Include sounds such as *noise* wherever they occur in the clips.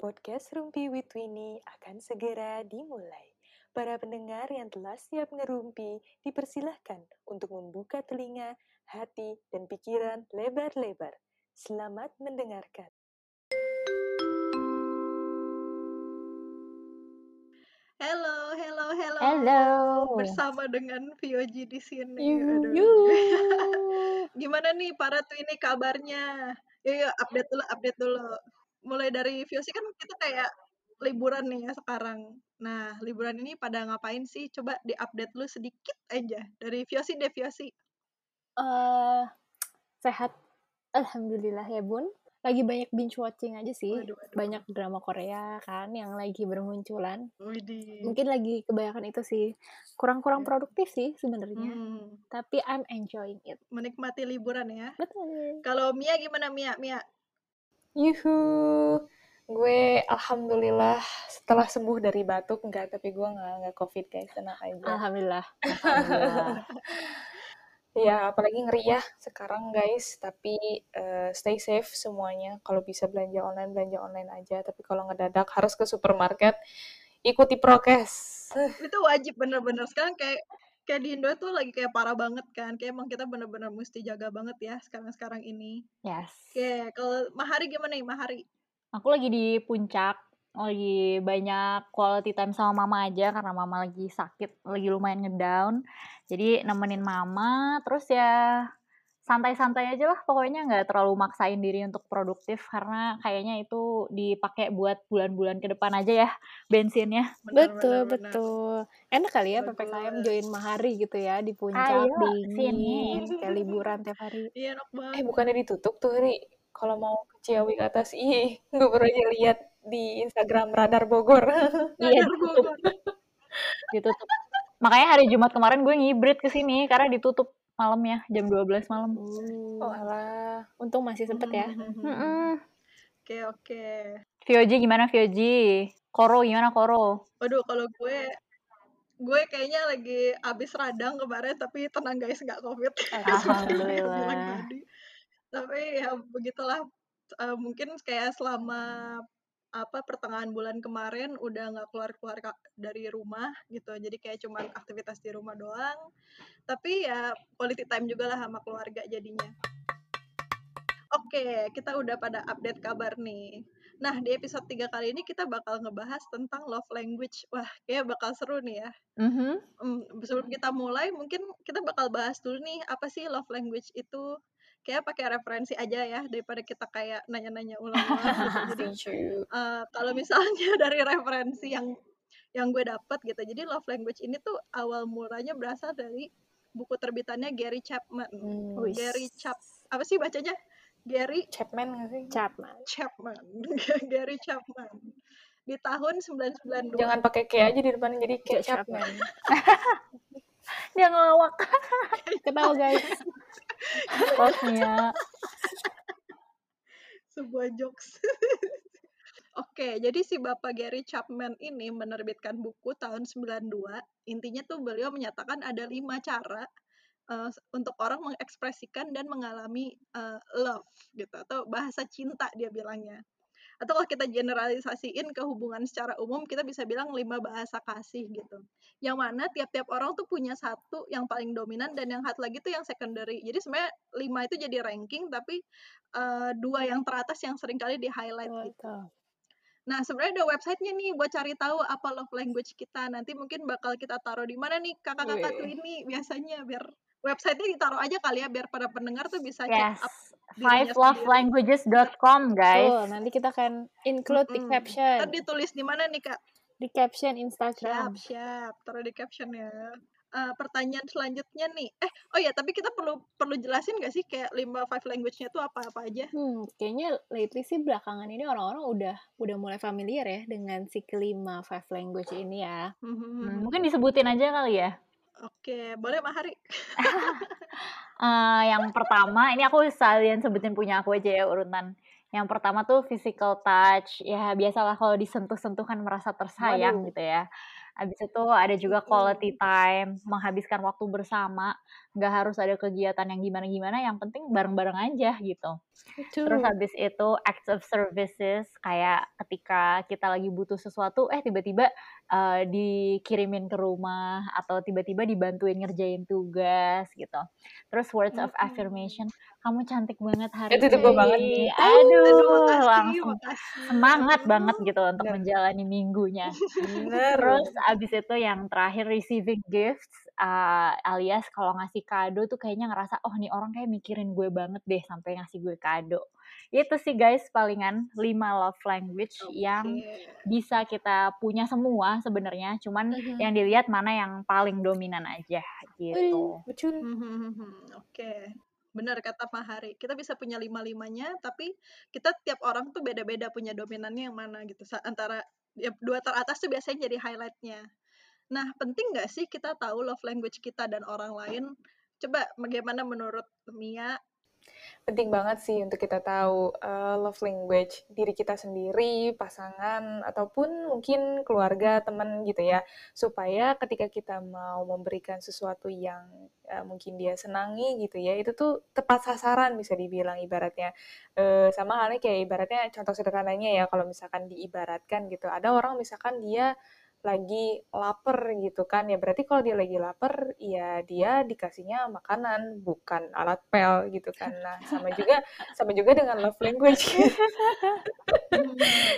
Podcast Rumpi with Winnie akan segera dimulai. Para pendengar yang telah siap ngerumpi, dipersilahkan untuk membuka telinga, hati, dan pikiran lebar-lebar. Selamat mendengarkan. Halo, halo, halo. Halo. Bersama dengan Vioji di sini. Yuhu. *laughs* Gimana nih para Twinnie kabarnya? Yuk, yuk update dulu, update dulu. Mulai dari Viosi kan kita kayak liburan nih ya sekarang. Nah, liburan ini pada ngapain sih? Coba di-update dulu sedikit aja. Dari Viosi deh, Viosi. Eh, sehat. Alhamdulillah ya bun. Lagi banyak binge watching aja sih. Waduh, waduh. Banyak drama Korea kan yang lagi bermunculan. Widih. Mungkin lagi kebanyakan itu sih. Kurang-kurang Iya. produktif sih sebenarnya. Hmm, Tapi I'm enjoying it. menikmati liburan ya. Betul. Kalau Mia gimana Mia? Mia? Yuhu, gue alhamdulillah setelah sembuh dari batuk enggak, tapi gue nggak nggak covid guys, tenang aja. Alhamdulillah. Alhamdulillah. Ya, apalagi ngeri ya sekarang guys. Tapi eh, stay safe semuanya. Kalau bisa belanja online, belanja online aja. Tapi kalau ngedadak harus ke supermarket, ikuti prokes. itu wajib bener-bener sekarang kayak kayak di Indo tuh lagi kayak parah banget kan kayak emang kita bener-bener mesti jaga banget ya sekarang-sekarang ini yes. oke kalau Mahari gimana nih Mahari Aku lagi di puncak, lagi banyak quality time sama mama aja karena mama lagi sakit, lagi lumayan ngedown. Jadi nemenin mama, terus ya santai-santai aja lah pokoknya nggak terlalu maksain diri untuk produktif karena kayaknya itu dipakai buat bulan-bulan ke depan aja ya bensinnya. Bener, Betul, bener, bener. betul. Enak kali ya. PPKM join Mahari gitu ya di puncak Ayo, dingin, sini. *laughs* kayak liburan tiap hari. iya enak Eh, bukannya ditutup tuh, Ri? Kalau mau ke Ciawi ke atas, ih, gue baru aja lihat di Instagram Radar Bogor. *laughs* Iya Radar ditutup, Bogor. ditutup. Makanya hari Jumat kemarin gue ngibrit ke sini karena ditutup malamnya jam 12 malam. Oh Hmm, alah. untung masih sempet ya. *laughs* Oke oke Vioji gimana Vioji? Koro gimana Koro? waduh kalau gue gue kayaknya lagi abis radang kemarin tapi tenang guys nggak covid *laughs* Alhamdulillah. tapi ya begitulah Eh, mungkin kayak selama apa pertengahan bulan kemarin udah nggak keluar keluar dari rumah gitu. Jadi kayak cuman aktivitas di rumah doang. Tapi ya quality time juga lah sama keluarga jadinya. Oke kita udah pada update kabar nih. Nah di episode 3 kali ini kita bakal ngebahas tentang love language. Wah kayak bakal seru nih ya. Mhm. Hmm, sebelum kita mulai mungkin kita bakal bahas dulu nih apa sih love language itu kayak pakai referensi aja ya daripada kita kayak nanya-nanya ulang-ulang gitu. *laughs* Jadi eh, kalau misalnya *laughs* dari referensi yang yang gue dapat gitu. Jadi love language ini tuh awal mulanya berasal dari buku terbitannya Gary Chapman. Hmm. Gary Chap apa sih bacanya? Gary Chapman nggak sih? Chapman. Chapman. *laughs* Gary Chapman. Di tahun 992. Jangan pakai kayak aja di depan jadi kayak Kayak Chapman. Dia ngelawak. Ketawa guys. Rosnya. sebuah jokes. *laughs* Oke, jadi si Bapak Gary Chapman ini menerbitkan buku tahun 92. Intinya tuh beliau menyatakan ada lima cara eh, untuk orang mengekspresikan dan mengalami eh, love gitu atau bahasa cinta dia bilangnya. Atau kalau kita generalisasiin ke hubungan secara umum, kita bisa bilang lima bahasa kasih gitu. Yang mana tiap-tiap orang tuh punya satu yang paling dominan dan yang satu lagi tuh yang secondary. Jadi sebenarnya lima itu jadi ranking, tapi eh, dua yang teratas yang sering kali di highlight gitu. Nah, sebenarnya ada websitenya nih buat cari tahu apa love language kita. Nanti mungkin bakal kita taruh di mana nih kakak-kakak tuh ini biasanya biar websitenya ditaruh aja kali ya biar para pendengar tuh bisa check Yes. up dirinya sendiri. Fivelovelanguages.com guys. Betul, nanti kita akan include di Mm-mm. caption. Ntar ditulis di mana nih kak? Di caption Siap, Instagram. siap. Taruh di caption ya. Eh, pertanyaan selanjutnya nih. Eh, oh ya, tapi kita perlu perlu jelasin nggak sih kayak lima five language-nya tuh apa-apa aja? Hmm, kayaknya lately sih belakangan ini orang-orang udah udah mulai familiar ya dengan si kelima five language ini ya. Mhm. Hmm, mungkin disebutin aja kali ya. Oke, boleh Mahari. *laughs* Eh, yang pertama, ini aku sekalian sebutin punya aku aja ya urutan. Yang pertama tuh physical touch. Ya biasalah kalau disentuh-sentuh kan merasa tersayang Waduh. gitu ya. Habis itu ada juga quality time, menghabiskan waktu bersama. Nggak harus ada kegiatan yang gimana-gimana yang penting bareng-bareng aja gitu Betul. terus habis itu acts of services kayak ketika kita lagi butuh sesuatu eh tiba-tiba uh, dikirimin ke rumah atau tiba-tiba dibantuin ngerjain tugas gitu terus words of affirmation kamu cantik banget hari Itu ini banget aduh Aduh, makasih, langsung makasih. semangat banget gitu untuk Bener. menjalani minggunya *laughs* Bener. Terus abis itu yang terakhir receiving gifts uh, alias kalau ngasih kado tuh kayaknya ngerasa oh nih orang kayak mikirin gue banget deh sampai ngasih gue kado. Itu sih guys palingan 5 love language yang Oke. bisa kita punya semua sebenarnya, cuman Mhm. yang dilihat mana yang paling dominan aja gitu. Betul. Mhm, Oke, benar kata Mahari. Kita bisa punya lima-limanya, tapi kita tiap orang tuh beda-beda punya dominannya yang mana gitu. Antara ya, dua teratas tuh biasanya jadi highlightnya. Nah, penting nggak sih kita tahu love language kita dan orang lain? Coba bagaimana menurut Mia? penting banget sih untuk kita tahu uh, love language diri kita sendiri, pasangan, ataupun mungkin keluarga, teman gitu ya. Supaya ketika kita mau memberikan sesuatu yang uh, mungkin dia senangi gitu ya, itu tuh tepat sasaran bisa dibilang ibaratnya. Uh, sama halnya kayak ibaratnya contoh sederhananya ya, kalau misalkan diibaratkan gitu. Ada orang misalkan dia lagi lapar gitu kan ya. Berarti kalau dia lagi lapar ya dia dikasihnya makanan bukan alat pel gitu kan. Nah sama juga sama juga dengan love language. *laughs*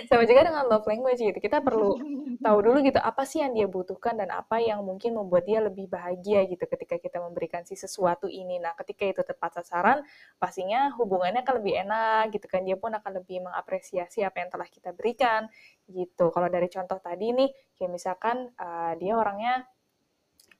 Sama juga dengan love language gitu. Kita perlu tahu dulu gitu apa sih yang dia butuhkan dan apa yang mungkin membuat dia lebih bahagia gitu ketika kita memberikan si sesuatu ini. Nah ketika itu tepat sasaran pastinya hubungannya akan lebih enak gitu kan. Dia pun akan lebih mengapresiasi apa yang telah kita berikan gitu. Kalau dari contoh tadi nih kayak misalkan uh, dia orangnya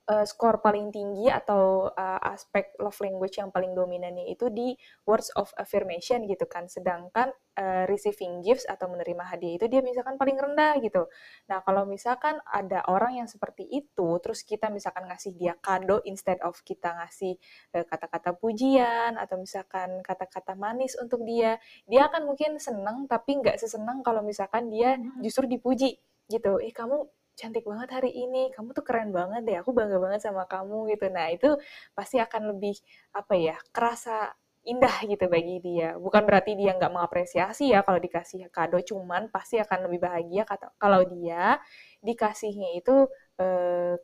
uh, skor paling tinggi atau uh, aspek love language yang paling dominannya itu di words of affirmation gitu kan. Sedangkan uh, receiving gifts atau menerima hadiah itu dia misalkan paling rendah gitu. Nah kalau misalkan ada orang yang seperti itu terus kita misalkan ngasih dia kado instead of kita ngasih kata-kata uh, pujian atau misalkan kata-kata manis untuk dia dia akan mungkin seneng tapi nggak sesenang kalau misalkan dia justru dipuji gitu. Eh kamu cantik banget hari ini, kamu tuh keren banget deh, aku bangga banget sama kamu gitu. Nah itu pasti akan lebih apa ya, kerasa indah gitu bagi dia. Bukan berarti dia nggak mengapresiasi ya kalau dikasih kado, cuman pasti akan lebih bahagia kata kalau dia dikasihnya itu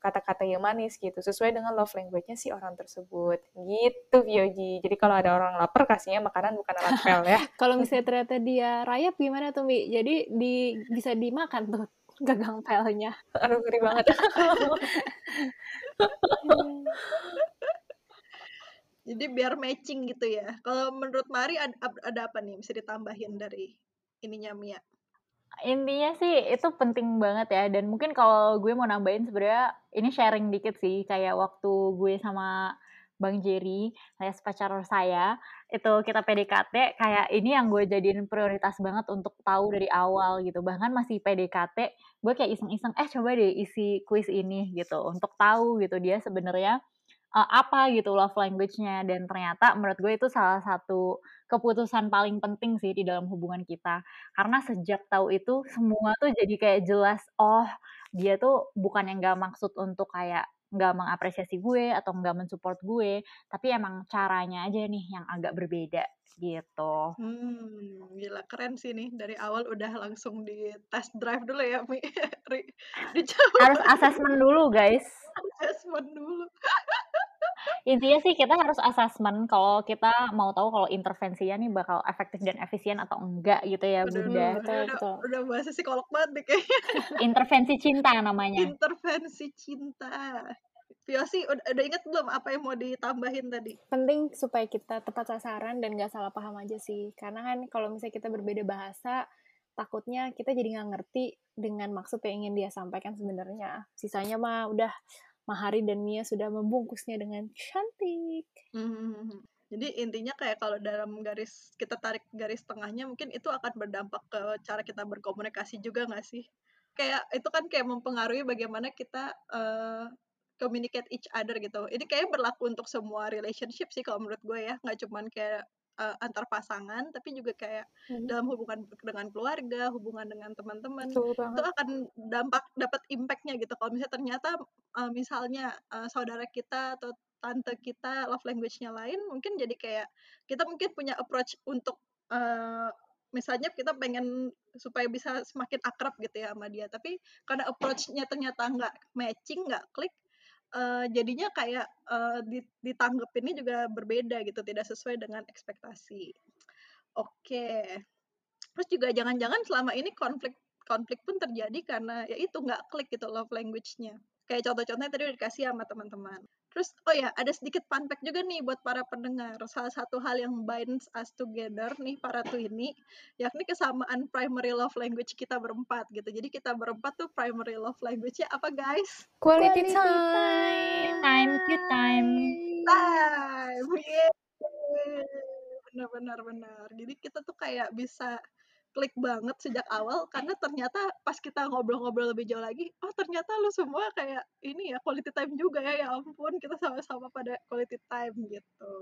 kata-kata yang manis gitu, sesuai dengan love language-nya si orang tersebut. Gitu, Vioji. Jadi kalau ada orang lapar, kasihnya makanan bukan alat pel ya. *laughs* kalau misalnya ternyata dia rayap gimana tuh, Mi? Jadi di, bisa dimakan tuh gagang pelnya. Aduh, ngeri banget. *laughs* Jadi biar matching gitu ya. Kalau menurut Mari ada, ada apa nih bisa ditambahin dari ininya Mia? Intinya sih itu penting banget ya dan mungkin kalau gue mau nambahin sebenarnya ini sharing dikit sih kayak waktu gue sama Bang Jerry, alias pacar saya, itu kita PDKT, kayak ini yang gue jadiin prioritas banget untuk tahu dari awal gitu. Bahkan masih PDKT, gue kayak iseng-iseng, eh coba deh isi kuis ini gitu, untuk tahu gitu dia sebenarnya uh, apa gitu love language-nya. Dan ternyata menurut gue itu salah satu keputusan paling penting sih di dalam hubungan kita. Karena sejak tahu itu, semua tuh jadi kayak jelas, oh dia tuh bukan yang gak maksud untuk kayak nggak mengapresiasi gue atau nggak mensupport gue, tapi emang caranya aja nih yang agak berbeda gitu. Hmm, gila keren sih nih dari awal udah langsung di test drive dulu ya, Mi. *laughs* *laughs* Harus assessment dulu, guys. *laughs* Assessment dulu. Intinya sih kita harus assessment kalau kita mau tahu kalau intervensinya nih bakal efektif dan efisien atau enggak gitu ya, Bunda. udah, Betul, udah, betul. udah bahasa psikolog banget nih kayaknya. *laughs* Intervensi cinta namanya. Intervensi cinta. Viosi, udah, udah inget belum apa yang mau ditambahin tadi? Penting supaya kita tepat sasaran dan gak salah paham aja sih. Karena kan kalau misalnya kita berbeda bahasa, takutnya kita jadi nggak ngerti dengan maksud yang ingin dia sampaikan sebenarnya. Sisanya mah udah Mahari dan Mia sudah membungkusnya dengan cantik. Hmm. Jadi intinya kayak kalau dalam garis kita tarik garis tengahnya mungkin itu akan berdampak ke cara kita berkomunikasi juga nggak sih? Kayak itu kan kayak mempengaruhi bagaimana kita uh, communicate each other gitu. Ini kayak berlaku untuk semua relationship sih kalau menurut gue ya, nggak cuman kayak uh, antar pasangan, tapi juga kayak hmm. dalam hubungan dengan keluarga, hubungan dengan teman-teman, itu akan dampak dapat impactnya gitu. Kalau misalnya ternyata uh, misalnya uh, saudara kita atau tante kita love language-nya lain, mungkin jadi kayak kita mungkin punya approach untuk uh, misalnya kita pengen supaya bisa semakin akrab gitu ya sama dia, tapi karena approach-nya ternyata nggak matching, nggak klik, uh, jadinya kayak uh, ditanggepinnya juga berbeda gitu, tidak sesuai dengan ekspektasi. Oke. Terus juga jangan-jangan selama ini konflik konflik pun terjadi karena ya itu nggak klik gitu love language-nya. Kayak contoh-contohnya tadi udah dikasih sama teman-teman. Terus, oh ya, ada sedikit fun fact juga nih buat para pendengar. Salah satu hal yang binds us together nih, para ini, yakni kesamaan primary love language kita berempat gitu. Jadi kita berempat tuh primary love language-nya apa guys? Quality, Quality time. Time, cute time. Time, yeah. Benar-benar, benar. Jadi kita tuh kayak bisa klik banget sejak awal karena ternyata pas kita ngobrol-ngobrol lebih jauh lagi, oh ternyata lu semua kayak ini ya quality time juga ya, ya ampun kita sama-sama pada quality time gitu.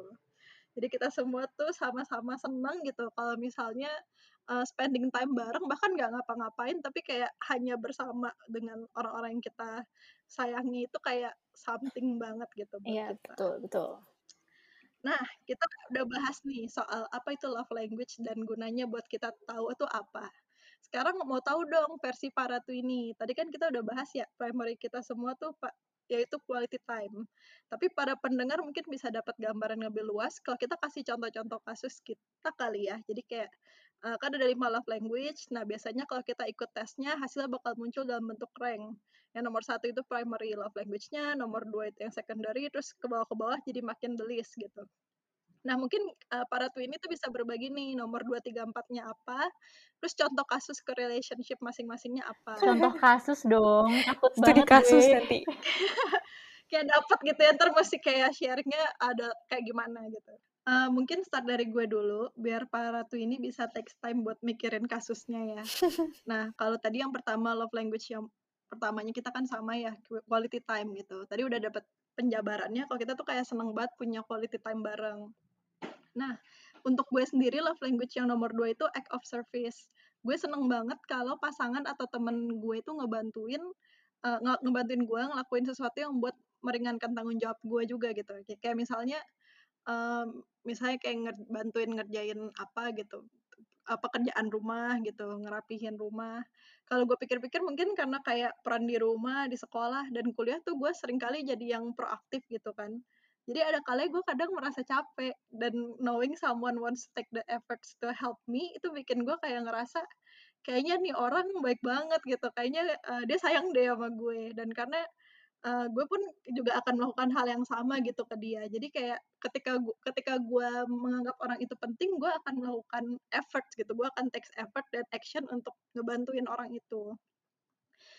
Jadi kita semua tuh sama-sama seneng gitu kalau misalnya uh, spending time bareng bahkan nggak ngapa-ngapain tapi kayak hanya bersama dengan orang-orang yang kita sayangi itu kayak something banget gitu buat Iya, kita. betul, betul. Nah, kita udah bahas nih soal apa itu love language dan gunanya buat kita tahu itu apa. Sekarang mau tahu dong versi para tuh ini. Tadi kan kita udah bahas ya, primary kita semua tuh Pak yaitu quality time. Tapi para pendengar mungkin bisa dapat gambaran lebih luas kalau kita kasih contoh-contoh kasus kita kali ya. Jadi kayak uh, kan ada lima love language. Nah biasanya kalau kita ikut tesnya hasilnya bakal muncul dalam bentuk rank. Yang nomor satu itu primary love language-nya, nomor dua itu yang secondary, terus ke bawah ke bawah jadi makin the list gitu. Nah, mungkin uh, para twin itu bisa berbagi nih nomor 2, 3, 4-nya apa, terus contoh kasus ke relationship masing-masingnya apa. *laughs* Contoh kasus dong, takut Studi banget kasus gue. nanti. *laughs* kayak dapat gitu ya, ntar mesti kayak sharingnya ada kayak gimana gitu. Uh, mungkin start dari gue dulu, biar para tuh ini bisa take time buat mikirin kasusnya ya. *laughs* Nah, kalau tadi yang pertama love language yang pertamanya kita kan sama ya, quality time gitu. Tadi udah dapet penjabarannya, kalau kita tuh kayak seneng banget punya quality time bareng. Nah, untuk gue sendiri love language yang nomor dua itu act of service. Gue seneng banget kalau pasangan atau temen gue itu ngebantuin uh, ngebantuin gue ngelakuin sesuatu yang buat meringankan tanggung jawab gue juga gitu. Kayak misalnya um, misalnya kayak nger bantuin ngerjain apa gitu apa kerjaan rumah gitu ngerapihin rumah. Kalau gue pikir-pikir mungkin karena kayak peran di rumah di sekolah dan kuliah tuh gue sering kali jadi yang proaktif gitu kan. Jadi ada kali gue kadang merasa capek dan knowing someone wants to take the efforts to help me itu bikin gue kayak ngerasa kayaknya nih orang baik banget gitu kayaknya uh, dia sayang deh sama gue. Dan karena uh, gue pun juga akan melakukan hal yang sama gitu ke dia jadi kayak ketika gue ketika gue menganggap orang itu penting gue akan melakukan effort gitu gue akan take effort dan action untuk ngebantuin orang itu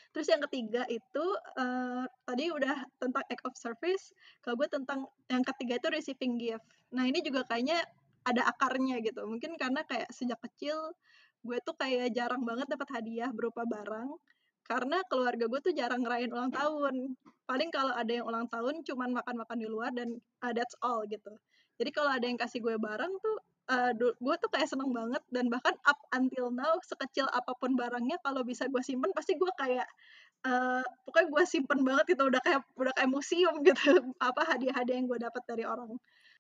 Terus yang ketiga itu uh, tadi udah tentang act of service. Kalau gue tentang yang ketiga itu receiving gift. Nah ini juga kayaknya ada akarnya gitu. Mungkin karena kayak sejak kecil gue tuh kayak jarang banget dapat hadiah berupa barang karena keluarga gue tuh jarang ngerayain ulang tahun. Paling kalau ada yang ulang tahun cuman makan-makan di luar dan uh, that's all gitu. Jadi kalau ada yang kasih gue barang tuh uh, gue tuh kayak seneng banget dan bahkan up until now sekecil apa pun barangnya kalau bisa gue simpen pasti gue kayak uh, pokoknya gue simpen banget itu udah kayak udah kayak museum *laughs* gitu apa hadiah-hadiah yang gue dapat dari orang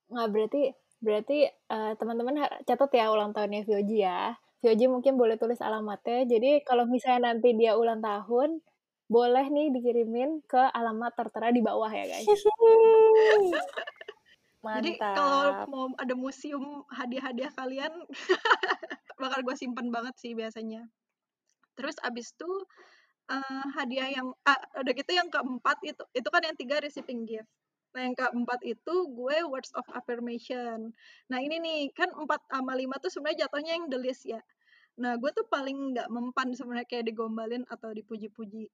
nggak berarti berarti uh, teman-teman catat ya ulang tahunnya Vioji ya Vioji mungkin boleh tulis alamatnya jadi kalau misalnya nanti dia ulang tahun boleh nih dikirimin ke alamat tertera di bawah ya guys Mantap. *laughs* Jadi kalau mau ada museum hadiah-hadiah kalian, *laughs* bakal gue simpen banget sih biasanya. Terus abis itu uh, hadiah yang ah, udah gitu yang keempat itu itu kan yang tiga receiving gift. Nah yang keempat itu gue words of affirmation. Nah ini nih kan empat sama lima tuh sebenarnya jatuhnya yang the ya. Nah gue tuh paling nggak mempan sebenarnya kayak digombalin atau dipuji-puji.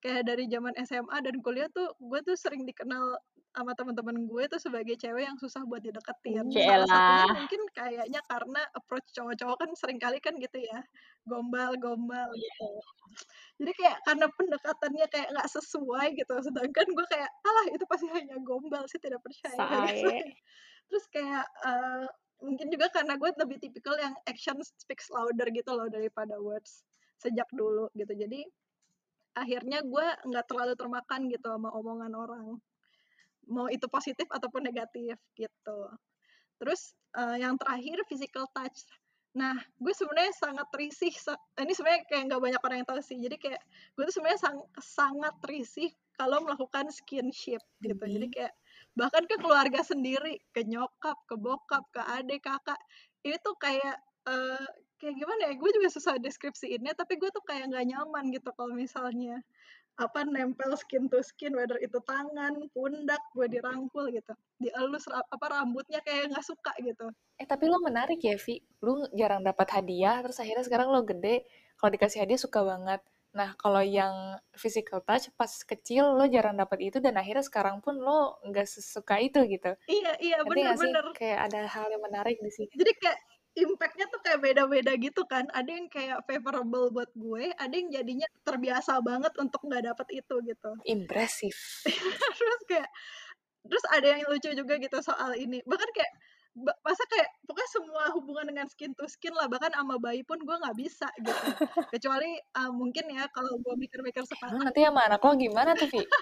Kayak dari zaman SMA dan kuliah tuh gue tuh sering dikenal sama teman-teman gue tuh sebagai cewek yang susah buat dideketin. Salah satunya mungkin kayaknya karena approach cowok-cowok kan sering kali kan gitu ya, gombal-gombal gitu. Jadi kayak karena pendekatannya kayak nggak sesuai gitu, sedangkan gue kayak, alah itu pasti hanya gombal sih tidak percaya. *laughs* Gitu. Terus kayak uh, mungkin juga karena gue lebih tipikal yang action speaks louder gitu loh daripada words sejak dulu gitu. Jadi akhirnya gue nggak terlalu termakan gitu sama omongan orang mau itu positif ataupun negatif gitu. Terus uh, yang terakhir physical touch. Nah, gue sebenarnya sangat risih. Ini sebenarnya kayak nggak banyak orang yang tahu sih. Jadi kayak gue tuh sebenarnya sang, sangat risih kalau melakukan skinship gitu. Jadi kayak bahkan ke keluarga sendiri, ke nyokap, ke bokap, ke adik, kakak. Ini tuh kayak uh, kayak gimana ya? Gue juga susah deskripsiinnya, tapi gue tuh kayak nggak nyaman gitu kalau misalnya apa nempel skin to skin whether itu tangan pundak gue dirangkul gitu. Dielus apa rambutnya kayak nggak suka gitu. Eh tapi lo menarik ya Vi. Lu jarang dapat hadiah terus akhirnya sekarang lo gede. Kalau dikasih hadiah suka banget. Nah kalau yang physical touch pas kecil lo jarang dapat itu dan akhirnya sekarang pun lo nggak sesuka itu gitu. Iya iya bener-bener. Kayak ada hal yang menarik di sini jadi kayak impact-nya tuh kayak beda-beda gitu kan. Ada yang kayak favorable buat gue, ada yang jadinya terbiasa banget untuk nggak dapet itu gitu. Impresif. *laughs* terus kayak, terus ada yang lucu juga gitu soal ini. Bahkan kayak, masa kayak pokoknya semua hubungan dengan skin to skin lah bahkan sama bayi pun gue nggak bisa gitu *laughs* kecuali uh, mungkin ya kalau gue mikir-mikir sekarang nanti sama anak lo gimana tuh Vi? *laughs*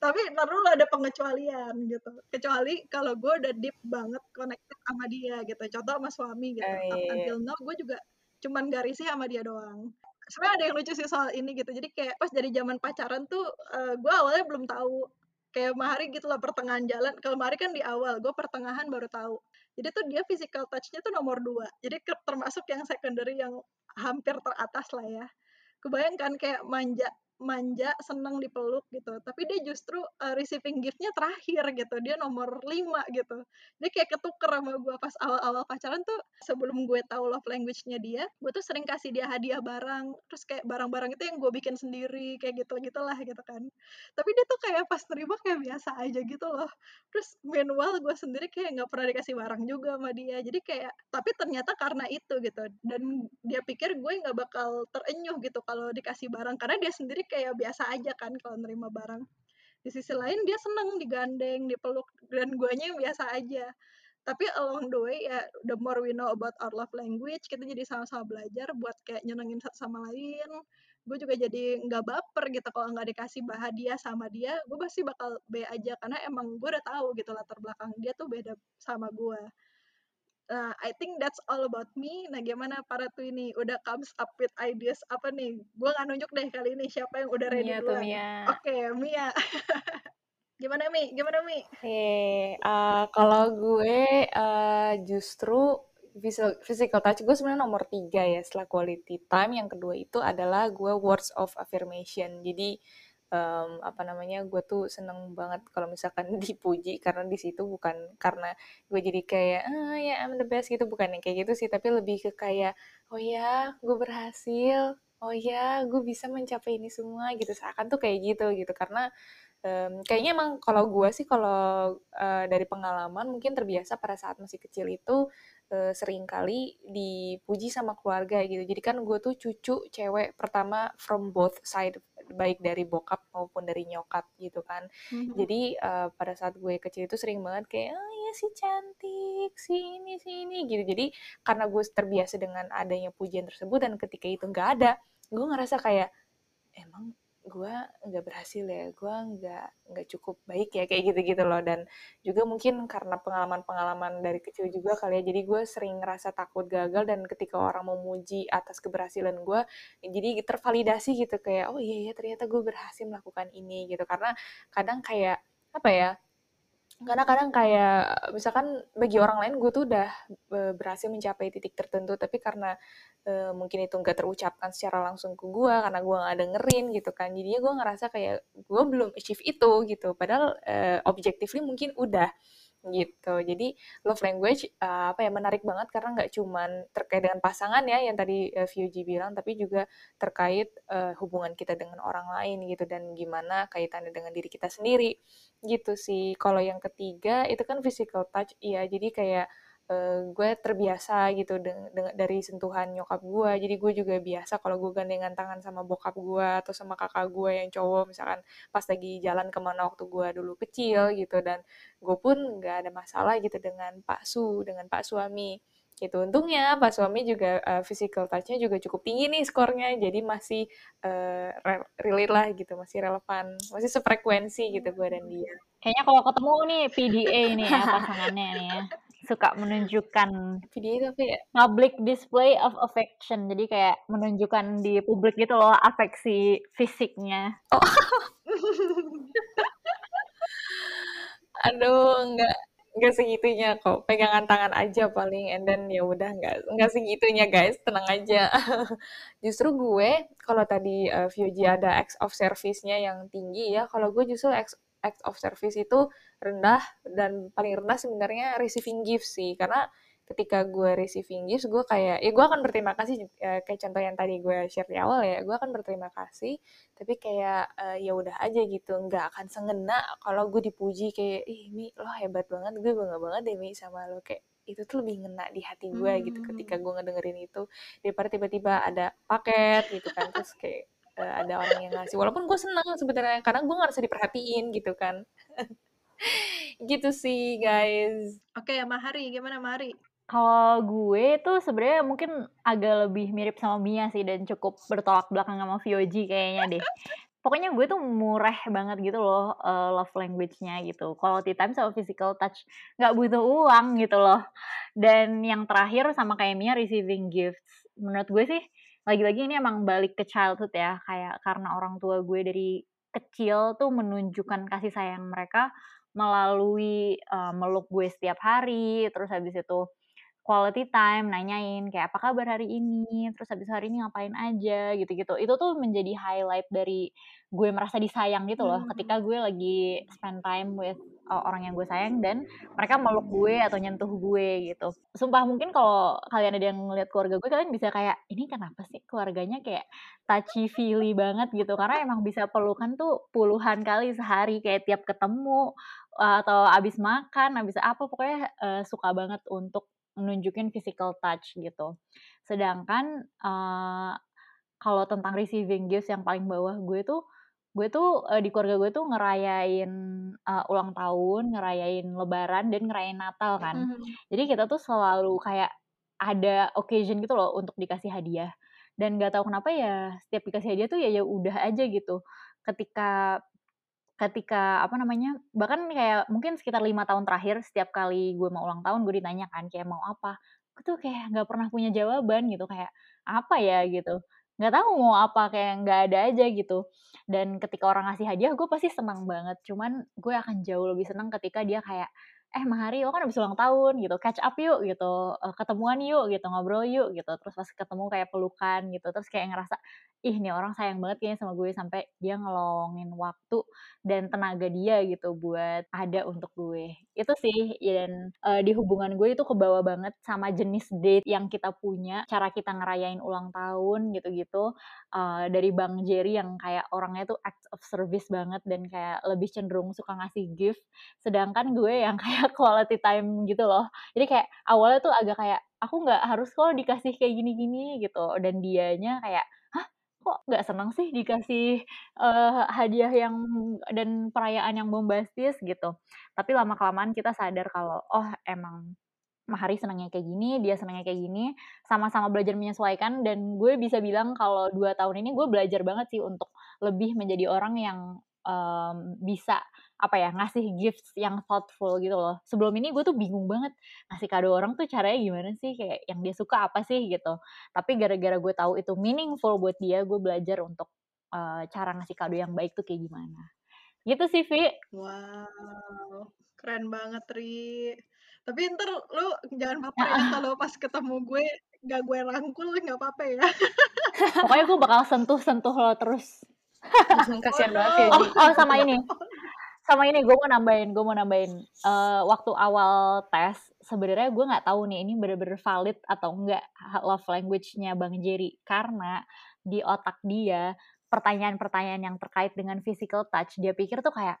tapi perlu ada pengecualian gitu. Kecuali kalau gue udah deep banget connected sama dia gitu. Contoh sama suami gitu. Oh, iya. until now gue juga cuman gak risih sama dia doang. Sebenarnya ada yang lucu sih soal ini gitu. Jadi kayak pas dari zaman pacaran tuh uh, gue awalnya belum tahu. Kayak Mahari gitu lah pertengahan jalan. Kalau Mahari kan di awal gue pertengahan baru tahu. Jadi tuh dia physical touch-nya tuh nomor dua. Jadi termasuk yang secondary yang hampir teratas lah ya. Kebayangkan kayak manja manja, seneng dipeluk gitu. Tapi dia justru uh, receiving giftnya terakhir gitu. Dia nomor lima gitu. Dia kayak ketuker sama gue pas awal-awal pacaran tuh sebelum gue tahu love language-nya dia, gue tuh sering kasih dia hadiah barang. Terus kayak barang-barang itu yang gue bikin sendiri kayak gitu gitulah gitu kan. Tapi dia tuh kayak pas terima kayak biasa aja gitu loh. Terus meanwhile gue sendiri kayak nggak pernah dikasih barang juga sama dia. Jadi kayak tapi ternyata karena itu gitu. Dan dia pikir gue nggak bakal terenyuh gitu kalau dikasih barang karena dia sendiri kayak biasa aja kan kalau nerima barang. Di sisi lain dia seneng digandeng dipeluk dan guanya yang biasa aja. Tapi along the way ya the more we know about our love language kita jadi sama-sama belajar buat kayak nyenengin satu sama lain. Gue juga jadi nggak baper gitu kalau nggak dikasih hadiah sama dia gue pasti bakal B aja. Karena emang gue udah tahu gitu latar belakang dia tuh beda sama gue Nah, I think that's all about me. Nah, gimana para tuh ini? Udah comes up with ideas apa nih? Gue nggak nunjuk deh kali ini siapa yang udah ready Mia duluan. Oke, okay, Mia. *laughs* gimana Mi? Gimana Mi? Hey, uh, eh, kalau gue uh, justru physical, physical touch gue sebenarnya nomor tiga ya setelah quality time. Yang kedua itu adalah gue words of affirmation. Jadi um, apa namanya gue tuh seneng banget kalau misalkan *laughs* dipuji karena di situ bukan karena gue jadi kayak ah ya I'm the best gitu. Bukan yang kayak gitu sih tapi lebih ke kayak oh ya gue berhasil. Oh ya gue bisa mencapai ini semua gitu. Seakan tuh kayak gitu gitu. Karena um, kayaknya emang kalau gue sih kalau uh, dari pengalaman mungkin terbiasa pada saat masih kecil itu uh, sering kali dipuji sama keluarga gitu. Jadi kan gue tuh cucu cewek pertama from both side baik dari bokap maupun dari nyokap gitu kan mm-hmm. jadi uh, pada saat gue kecil itu sering banget kayak oh ya si cantik si ini si ini gitu jadi karena gue terbiasa dengan adanya pujian tersebut dan ketika itu nggak ada gue ngerasa kayak emang gue nggak berhasil ya gue nggak nggak cukup baik ya kayak gitu-gitu loh. Dan juga mungkin karena pengalaman-pengalaman dari kecil juga kali ya jadi gue sering ngerasa takut gagal dan ketika orang memuji atas keberhasilan gue jadi tervalidasi gitu kayak oh iya ya ternyata gue berhasil melakukan ini gitu. Karena kadang kayak apa ya karena kadang kayak misalkan bagi orang lain gue tuh udah berhasil mencapai titik tertentu tapi karena e, mungkin itu nggak terucapkan secara langsung ke gue karena gue nggak dengerin gitu kan. Jadinya gue ngerasa kayak gue belum achieve itu gitu. Padahal e, objectively mungkin udah gitu. Jadi love language uh, apa ya menarik banget karena nggak cuman terkait dengan pasangan ya yang tadi uh, Fuji bilang, tapi juga terkait uh, hubungan kita dengan orang lain gitu dan gimana kaitannya dengan diri kita sendiri gitu sih. Kalau yang ketiga itu kan physical touch, iya. Jadi kayak uh, gue terbiasa gitu dari sentuhan nyokap gue. Jadi gue juga biasa kalau gue gandengan tangan sama bokap gue atau sama kakak gue yang cowok misalkan pas lagi jalan ke mana waktu gue dulu kecil gitu. Dan gue pun nggak ada masalah gitu dengan pak su dengan pak suami gitu. Untungnya pas suami juga uh, physical touch-nya juga cukup tinggi nih skornya jadi masih uh, relate lah gitu masih relevan masih sefrekuensi gitu gue dan dia. Kayaknya kalau ketemu nih PDA nih ya pasangannya nih ya suka menunjukkan PDA tapi ya? public display of affection jadi kayak menunjukkan di publik gitu loh afeksi fisiknya. Oh. *laughs* aduh enggak enggak segitunya kok. Pegangan tangan aja paling and then ya udah enggak enggak segitunya guys. Tenang aja. *laughs* Justru gue kalau tadi uh, Fuji ada acts of service-nya yang tinggi ya kalau gue justru acts, act of service itu rendah dan paling rendah sebenarnya receiving gifts sih. Karena ketika gue receiving gifts gue kayak ya gue akan berterima kasih ya, kayak contoh yang tadi gue share di awal ya gue akan berterima kasih tapi kayak uh, ya udah aja gitu nggak akan sengena kalau gue dipuji kayak ih mi lo hebat banget gue bangga banget deh mi sama lo. Kayak itu tuh lebih ngena di hati gue hmm. gitu ketika gue ngedengerin itu daripada tiba-tiba ada paket gitu kan terus kayak uh, ada orang yang ngasih. Walaupun gue seneng sebenarnya karena gue ngerasa diperhatiin gitu kan. *laughs* Gitu sih guys. Oke okay, Mahari gimana Mahari kalau gue tuh sebenarnya mungkin agak lebih mirip sama Mia sih dan cukup bertolak belakang sama Vioji kayaknya deh. Pokoknya gue tuh murah banget gitu loh uh, love language-nya gitu. Quality time sama physical touch nggak butuh uang gitu loh. Dan yang terakhir sama kayak Mia receiving gifts. Menurut gue sih lagi-lagi ini emang balik ke childhood ya kayak karena orang tua gue dari kecil tuh menunjukkan kasih sayang mereka melalui uh, meluk gue setiap hari terus habis itu quality time, nanyain kayak apa kabar hari ini, terus habis hari ini ngapain aja gitu-gitu. Itu tuh menjadi highlight dari gue merasa disayang gitu loh hmm. ketika gue lagi spend time with uh, orang yang gue sayang dan mereka meluk gue atau nyentuh gue gitu. Sumpah mungkin kalau kalian ada yang ngeliat keluarga gue kalian bisa kayak ini kenapa sih keluarganya kayak touchy feely banget gitu karena emang bisa pelukan tuh puluhan kali sehari kayak tiap ketemu uh, atau abis makan, abis apa pokoknya uh, suka banget untuk nunjukin physical touch gitu. Sedangkan uh, kalau tentang receiving gifts yang paling bawah gue tuh gue tuh uh, di keluarga gue tuh ngerayain uh, ulang tahun, ngerayain lebaran dan ngerayain Natal kan. Mm -hmm. Jadi kita tuh selalu kayak ada occasion gitu loh untuk dikasih hadiah. Dan gak tahu kenapa ya setiap dikasih hadiah tuh ya ya udah aja gitu. Ketika ketika apa namanya bahkan kayak mungkin sekitar lima tahun terakhir setiap kali gue mau ulang tahun gue ditanyakan kayak mau apa? Gue tuh kayak nggak pernah punya jawaban gitu kayak apa ya? gitu. Nggak tahu mau apa kayak nggak ada aja gitu. Dan ketika orang ngasih hadiah gue pasti senang banget. Cuman gue akan jauh lebih senang ketika dia kayak eh Mahari lo kan habis ulang tahun gitu. Catch up yuk gitu. Uh, ketemuan yuk gitu. Ngobrol yuk gitu. Terus pas ketemu kayak pelukan gitu. Terus kayak ngerasa ih nih orang sayang banget kayaknya sama gue sampai dia ngelongin waktu dan tenaga dia gitu buat ada untuk gue itu sih dan uh, di hubungan gue itu kebawa banget sama jenis date yang kita punya cara kita ngerayain ulang tahun gitu-gitu. Uh, dari Bang Jerry yang kayak orangnya tuh act of service banget dan kayak lebih cenderung suka ngasih gift sedangkan gue yang *laughs* kayak quality time gitu loh. Jadi kayak awalnya tuh agak kayak aku nggak harus kok dikasih kayak gini-gini gitu. Dan dianya kayak kok nggak seneng sih dikasih uh, hadiah yang dan perayaan yang bombastis gitu. Tapi lama kelamaan kita sadar kalau oh emang Mahari senangnya kayak gini, dia senangnya kayak gini, sama-sama belajar menyesuaikan dan gue bisa bilang kalau dua tahun ini gue belajar banget sih untuk lebih menjadi orang yang um, bisa apa ya ngasih gifts yang thoughtful gitu loh. Sebelum ini gue tuh bingung banget ngasih kado orang tuh caranya gimana sih kayak yang dia suka apa sih gitu. Tapi gara-gara gue tahu itu meaningful buat dia, gue belajar untuk uh, cara ngasih kado yang baik tuh kayak gimana. Gitu sih, Vi. Wow, keren banget, Ri. Tapi ntar lu jangan baper ya *laughs* kalau pas ketemu gue gak gue rangkul gak apa-apa ya. Pokoknya gue bakal sentuh-sentuh lo terus. *laughs* Kasihan banget ya. Oh, oh sama ini. Sama ini gue mau nambahin gue mau nambahin. Uh, waktu awal tes sebenarnya gue nggak tahu nih ini bener-bener valid atau enggak love language-nya bang Jerry. Karena di otak dia pertanyaan-pertanyaan yang terkait dengan physical touch dia pikir tuh kayak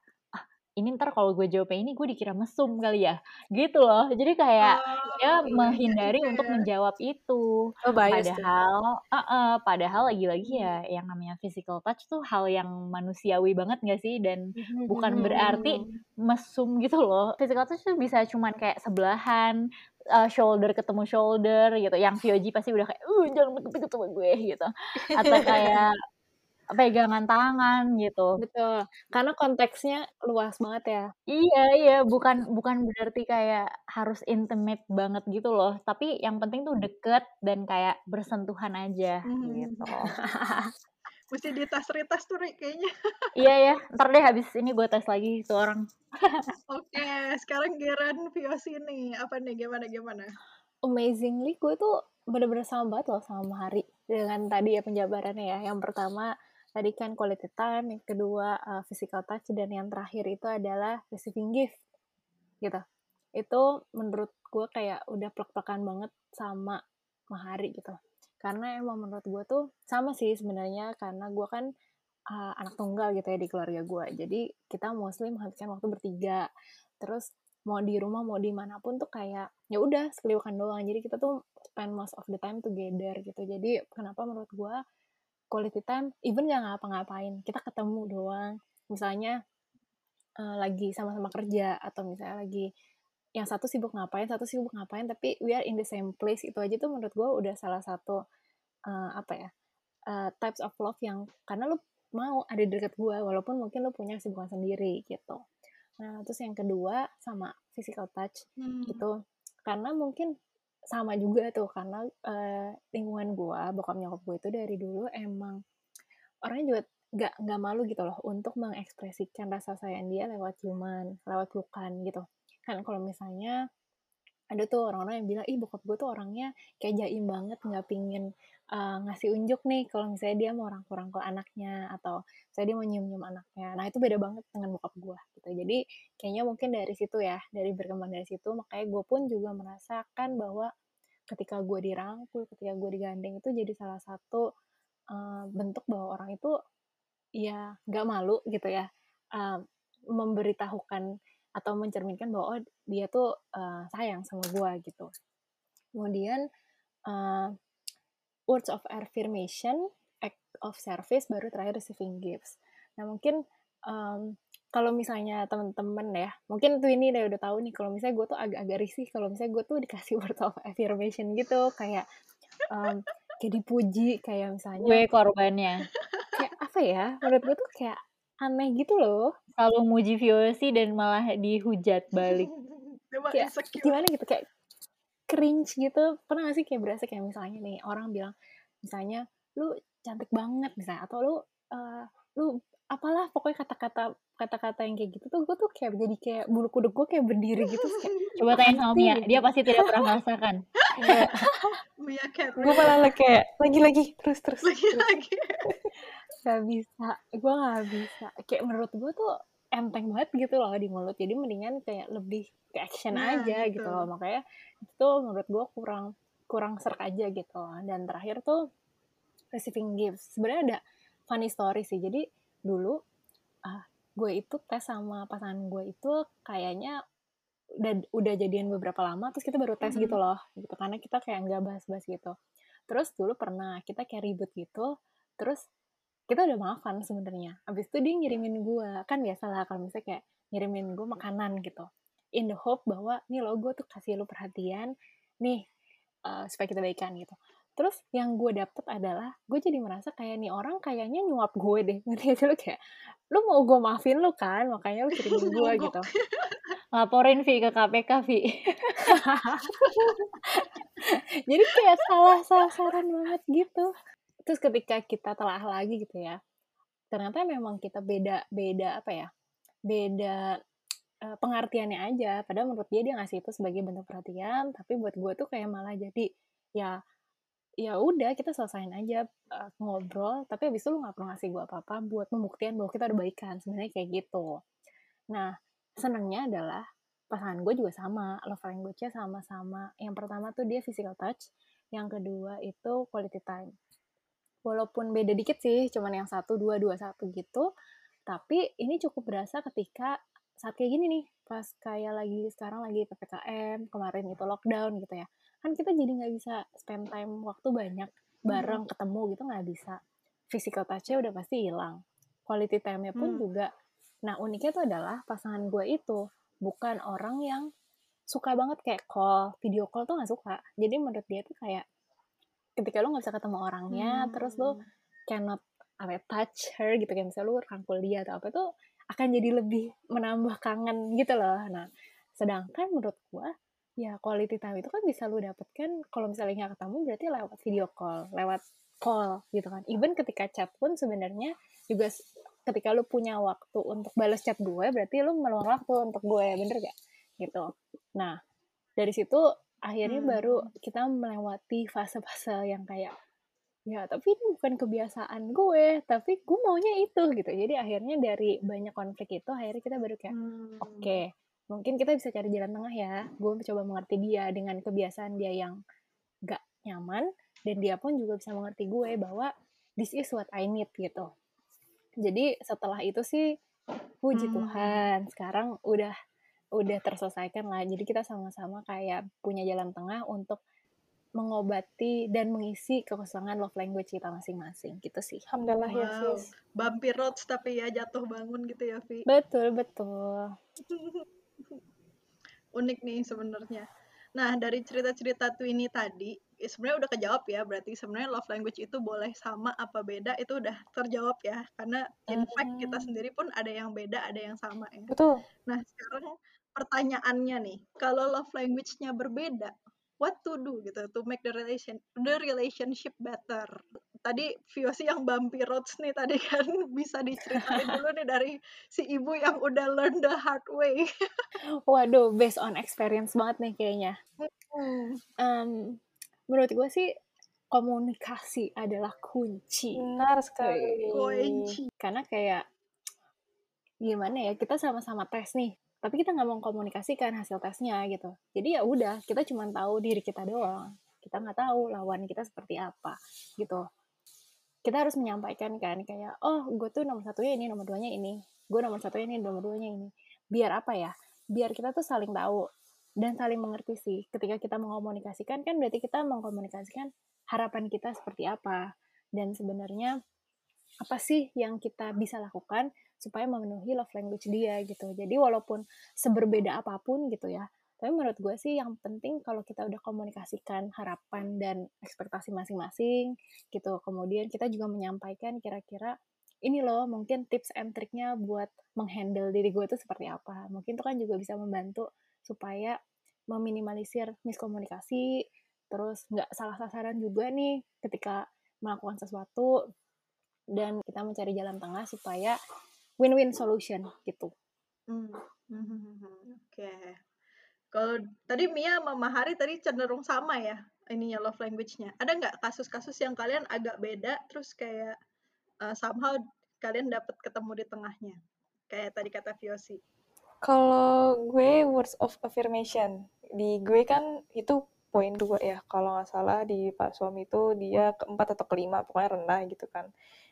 ini ntar kalau gue jawabnya ini gue dikira mesum kali ya. Gitu loh. Jadi kayak oh, ya menghindari iya. untuk menjawab itu. Oh, padahal uh, uh, padahal lagi-lagi ya yang namanya physical touch tuh hal yang manusiawi banget gak sih? Dan bukan berarti mesum gitu loh. Physical touch tuh bisa cuman kayak sebelahan uh, shoulder ketemu shoulder gitu. Yang Fioji pasti udah kayak uh jangan deket-deket sama gue gitu. Atau kayak pegangan tangan gitu. Betul. Karena konteksnya luas banget ya. Iya, iya, bukan bukan berarti kayak harus intimate banget gitu loh, tapi yang penting tuh deket dan kayak bersentuhan aja hmm. gitu. *laughs* Mesti dites-retes tuh, Rik, kayaknya. *laughs* iya ya, ntar deh habis ini gue tes lagi itu orang. *laughs* Oke, sekarang Geran Viosi nih. Apa nih, gimana-gimana? Amazingly, gue tuh bener-bener sama banget loh sama Hari. Dengan tadi ya penjabarannya ya. Yang pertama, tadi kan quality time, yang kedua uh, physical touch, dan yang terakhir itu adalah receiving gift. Gitu. Itu menurut gue kayak udah plek-plekan banget sama Mahari gitu karena emang menurut gue tuh sama sih sebenarnya karena gue kan uh, anak tunggal gitu ya di keluarga gue jadi kita mostly menghabiskan waktu bertiga terus mau di rumah mau di mana pun tuh kayak ya udah sekeliwakan doang jadi kita tuh spend most of the time together gitu jadi kenapa menurut gue quality time even gak ngapa-ngapain kita ketemu doang misalnya uh, lagi sama-sama kerja atau misalnya lagi yang satu sibuk ngapain, satu sibuk ngapain, tapi we are in the same place itu aja tuh menurut gue udah salah satu uh, apa ya uh, types of love yang karena lu mau ada di dekat gue walaupun mungkin lu punya kesibukan sendiri gitu. Nah terus yang kedua sama physical touch hmm. gitu karena mungkin sama juga tuh karena uh, lingkungan gue bokap nyokap gue itu dari dulu emang orangnya juga gak, gak malu gitu loh untuk mengekspresikan rasa sayang dia lewat ciuman, lewat pelukan gitu. Kan kalau misalnya ada tuh orang-orang yang bilang ih bokap gue tuh orangnya kayak jaim banget nggak pingin uh, ngasih unjuk nih kalau misalnya dia mau rangkul-rangkul anaknya atau saya dia mau nyium-nyium anaknya. Nah itu beda banget dengan bokap gue gitu. Jadi kayaknya mungkin dari situ ya dari berkembang dari situ makanya gue pun juga merasakan bahwa ketika gue dirangkul ketika gue digandeng itu jadi salah satu uh, bentuk bahwa orang itu ya nggak malu gitu ya uh, memberitahukan atau mencerminkan bahwa oh, dia tuh uh, sayang sama gue gitu. Kemudian uh, words of affirmation, act of service, baru terakhir receiving gifts. Nah mungkin um, kalau misalnya temen-temen ya, mungkin tuh ini udah udah tahu nih kalau misalnya gue tuh agak-agak risih kalau misalnya gue tuh dikasih *laughs* words of affirmation gitu kayak um, kayak dipuji kayak misalnya gue korbannya kayak apa ya menurut gue tuh kayak aneh gitu loh selalu muji Viosi dan malah dihujat balik. *laughs* Kayak gimana gitu kayak cringe gitu. Pernah gak sih kayak berasa kayak misalnya nih orang bilang misalnya lu cantik banget misalnya atau lu uh, lu apalah pokoknya kata-kata kata-kata yang kayak gitu tuh gue tuh kayak jadi kayak bulu kuduk gue kayak berdiri gitu kayak, *laughs* coba tanya sama Mia dia pasti tidak pernah *laughs* merasakan. Mia kayak gue malah kayak lagi-lagi terus terus lagi-lagi gak bisa. Gue gak bisa. Kayak menurut gue tuh enteng banget gitu loh di mulut. Jadi mendingan kayak lebih ke action nah, aja gitu. gitu loh. Makanya itu menurut gue kurang kurang serk aja gitu loh. dan terakhir tuh receiving gifts. Sebenarnya ada funny story sih. Jadi dulu uh, gue itu tes sama pasangan gue itu kayaknya udah udah jadian beberapa lama terus kita baru tes mm -hmm. gitu loh. Gitu. Karena kita kayak nggak bahas-bahas gitu. Terus dulu pernah kita kayak ribut gitu. Terus kita udah maafan sebenarnya. Abis itu dia ngirimin gue kan biasa lah kalau misalnya kayak ngirimin gue makanan gitu. In the hope bahwa nih lo gue tuh kasih lo perhatian. Nih uh, supaya kita baikan gitu. Terus yang gue dapet adalah gue jadi merasa kayak nih orang kayaknya nyuap gue deh. *laughs* Ngerti aja lo? Kayak lo mau gue maafin lo kan? Makanya lo kirimin gue gitu. *laughs* Laporin Vi ke KPK Vi. *laughs* Jadi kayak salah sasaran banget gitu terus ketika kita telah lagi gitu ya ternyata memang kita beda beda apa ya beda uh, pengertiannya aja. Padahal menurut dia dia ngasih itu sebagai bentuk perhatian tapi buat gue tuh kayak malah jadi ya ya udah kita selesain aja uh, ngobrol tapi abis itu lu nggak perlu ngasih gue apa-apa buat membuktikan bahwa kita udah baikan sebenarnya kayak gitu. Nah senangnya adalah pasangan gue juga sama love language-nya sama-sama. Yang pertama tuh dia physical touch yang kedua itu quality time walaupun beda dikit sih, cuman yang satu dua dua satu gitu. Tapi ini cukup berasa ketika saat kayak gini nih, pas kayak lagi sekarang lagi ppkm, kemarin itu lockdown gitu ya. Kan kita jadi nggak bisa spend time waktu banyak bareng hmm. ketemu gitu nggak bisa. Physical touch-nya udah pasti hilang. Quality time-nya pun hmm. juga. Nah uniknya tuh adalah pasangan gue itu bukan orang yang suka banget kayak call video call tuh nggak suka jadi menurut dia tuh kayak ketika lu nggak bisa ketemu orangnya hmm. terus lu cannot apa ya, touch her gitu kayak misalnya lu rangkul dia atau apa tuh akan jadi lebih menambah kangen gitu loh. Nah sedangkan menurut gua ya quality time itu kan bisa lu dapetkan kalau misalnya nggak ketemu berarti lewat video call lewat call gitu kan. Even ketika chat pun sebenarnya juga ketika lu punya waktu untuk balas chat gue berarti lu meluang waktu untuk gue bener gak gitu. Nah dari situ akhirnya hmm. baru kita melewati fase-fase yang kayak ya tapi ini bukan kebiasaan gue tapi gue maunya itu gitu jadi akhirnya dari banyak konflik itu akhirnya kita baru kayak hmm. oke okay, mungkin kita bisa cari jalan tengah ya gue mencoba mengerti dia dengan kebiasaan dia yang gak nyaman dan dia pun juga bisa mengerti gue bahwa this is what I need gitu jadi setelah itu sih puji hmm. Tuhan sekarang udah udah terselesaikan lah. Jadi kita sama-sama kayak punya jalan tengah untuk mengobati dan mengisi kekosongan love language kita masing-masing gitu sih. Alhamdulillah ya, wow. ya sis. Bumpy roads tapi ya jatuh bangun gitu ya Vi. Betul betul. *laughs* Unik nih sebenarnya. Nah dari cerita-cerita Twini tadi ya sebenarnya udah kejawab ya berarti sebenarnya love language itu boleh sama apa beda itu udah terjawab ya karena in fact kita hmm. sendiri pun ada yang beda ada yang sama ya. Betul. Nah sekarang pertanyaannya nih, kalau love language-nya berbeda, what to do gitu to make the relation the relationship better. Tadi Viosi yang bumpy roads nih tadi kan *laughs* bisa diceritain dulu nih dari si ibu yang udah learn the hard way. *laughs* Waduh, based on experience banget nih kayaknya. Um, menurut gue sih komunikasi adalah kunci. Benar sekali. Kunci. Karena kayak gimana ya kita sama-sama tes nih tapi kita nggak mau komunikasikan hasil tesnya gitu. Jadi ya udah kita cuma tahu diri kita doang. Kita nggak tahu lawan kita seperti apa gitu. Kita harus menyampaikan kan kayak oh gue tuh nomor satunya ini nomor duanya ini. Gue nomor satunya ini nomor duanya ini. Biar apa ya? Biar kita tuh saling tahu dan saling mengerti sih. Ketika kita mengomunikasikan kan berarti kita mengkomunikasikan harapan kita seperti apa. Dan sebenarnya apa sih yang kita bisa lakukan supaya memenuhi love language dia gitu. Jadi walaupun seberbeda apa pun gitu ya, tapi menurut gue sih yang penting kalau kita udah komunikasikan harapan dan ekspektasi masing-masing gitu. Kemudian kita juga menyampaikan kira-kira ini loh mungkin tips and triknya buat menghandle diri gue itu seperti apa. Mungkin itu kan juga bisa membantu supaya meminimalisir miskomunikasi, terus nggak salah sasaran juga nih ketika melakukan sesuatu dan kita mencari jalan tengah supaya win-win solution gitu. Hmm. Oke. Okay. Kalau tadi Mia sama Mahari tadi cenderung sama ya ininya love language-nya. Ada nggak kasus-kasus yang kalian agak beda terus kayak uh, somehow kalian dapat ketemu di tengahnya? Kayak tadi kata Viosi. Kalau gue words of affirmation di gue kan itu poin dua ya kalau nggak salah di pak suami itu dia keempat atau kelima pokoknya rendah gitu kan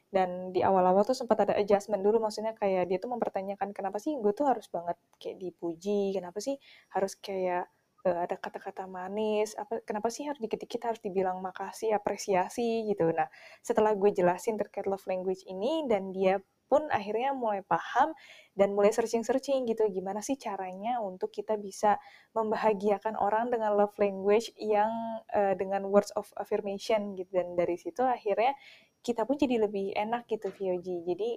dan di awal-awal tuh sempat ada adjustment dulu maksudnya kayak dia tuh mempertanyakan kenapa sih gue tuh harus banget kayak dipuji? Kenapa sih harus kayak uh, ada kata-kata manis? Apa kenapa sih harus dikit-dikit harus dibilang makasih apresiasi? Gitu. Nah setelah gue jelasin terkait love language ini dan dia pun akhirnya mulai paham dan mulai searching-searching gitu gimana sih caranya untuk kita bisa membahagiakan orang dengan love language yang uh, dengan words of affirmation gitu. Dan dari situ akhirnya kita pun jadi lebih enak gitu VOG. Jadi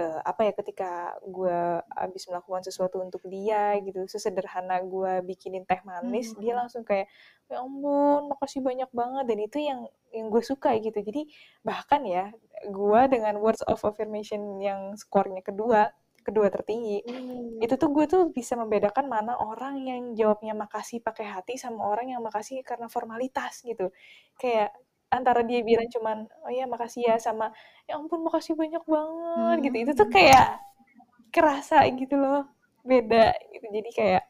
uh, apa ya ketika gue habis melakukan sesuatu untuk dia gitu, sesederhana gue bikinin teh manis, hmm. dia langsung kayak ya ampun makasih banyak banget dan itu yang yang gue suka gitu. Jadi bahkan ya gue dengan words of affirmation yang skornya kedua kedua tertinggi hmm. itu tuh gue tuh bisa membedakan mana orang yang jawabnya makasih pakai hati sama orang yang makasih karena formalitas gitu kayak antara dia bilang cuman oh ya makasih ya sama ya ampun makasih banyak banget hmm. gitu itu tuh kayak kerasa gitu loh beda gitu jadi kayak